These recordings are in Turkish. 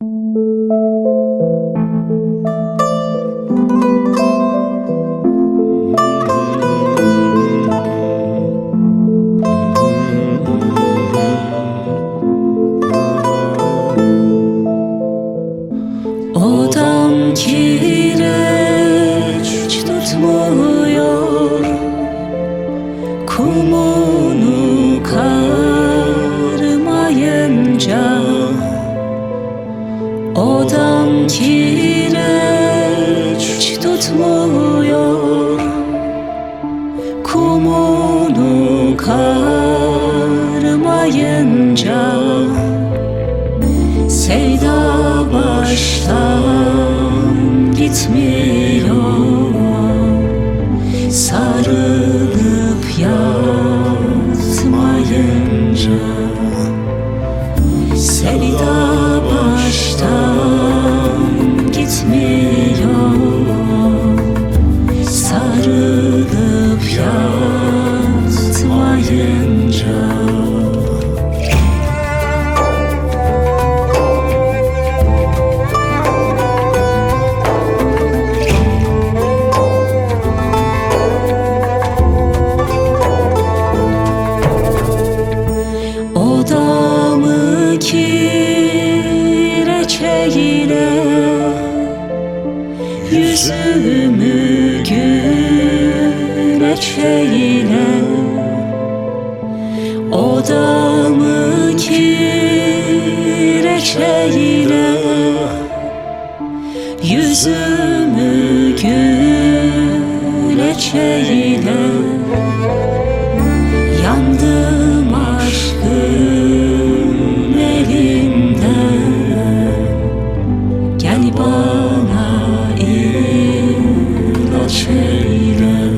Música Odam kireç tutmuyor. Kumunu karmayınca Sevda baştan gitmiyor. Sarılıp yatmayınca Sevda baştan Sarılıp eyle Odamı kireç eyle Yüzümü güneş eyle Yandım aşkın elinden Gel bana ilaç eyle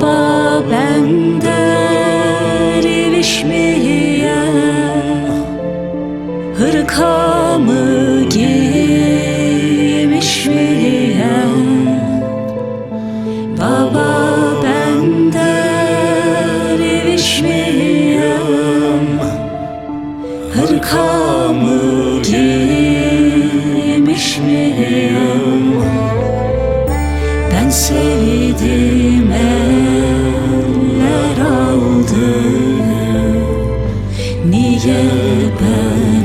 baba ben derviş Hırkamı giymiş miyim Baba ben derviş Hırkamı giymiş miyim sevdim eller aldı. Niye ben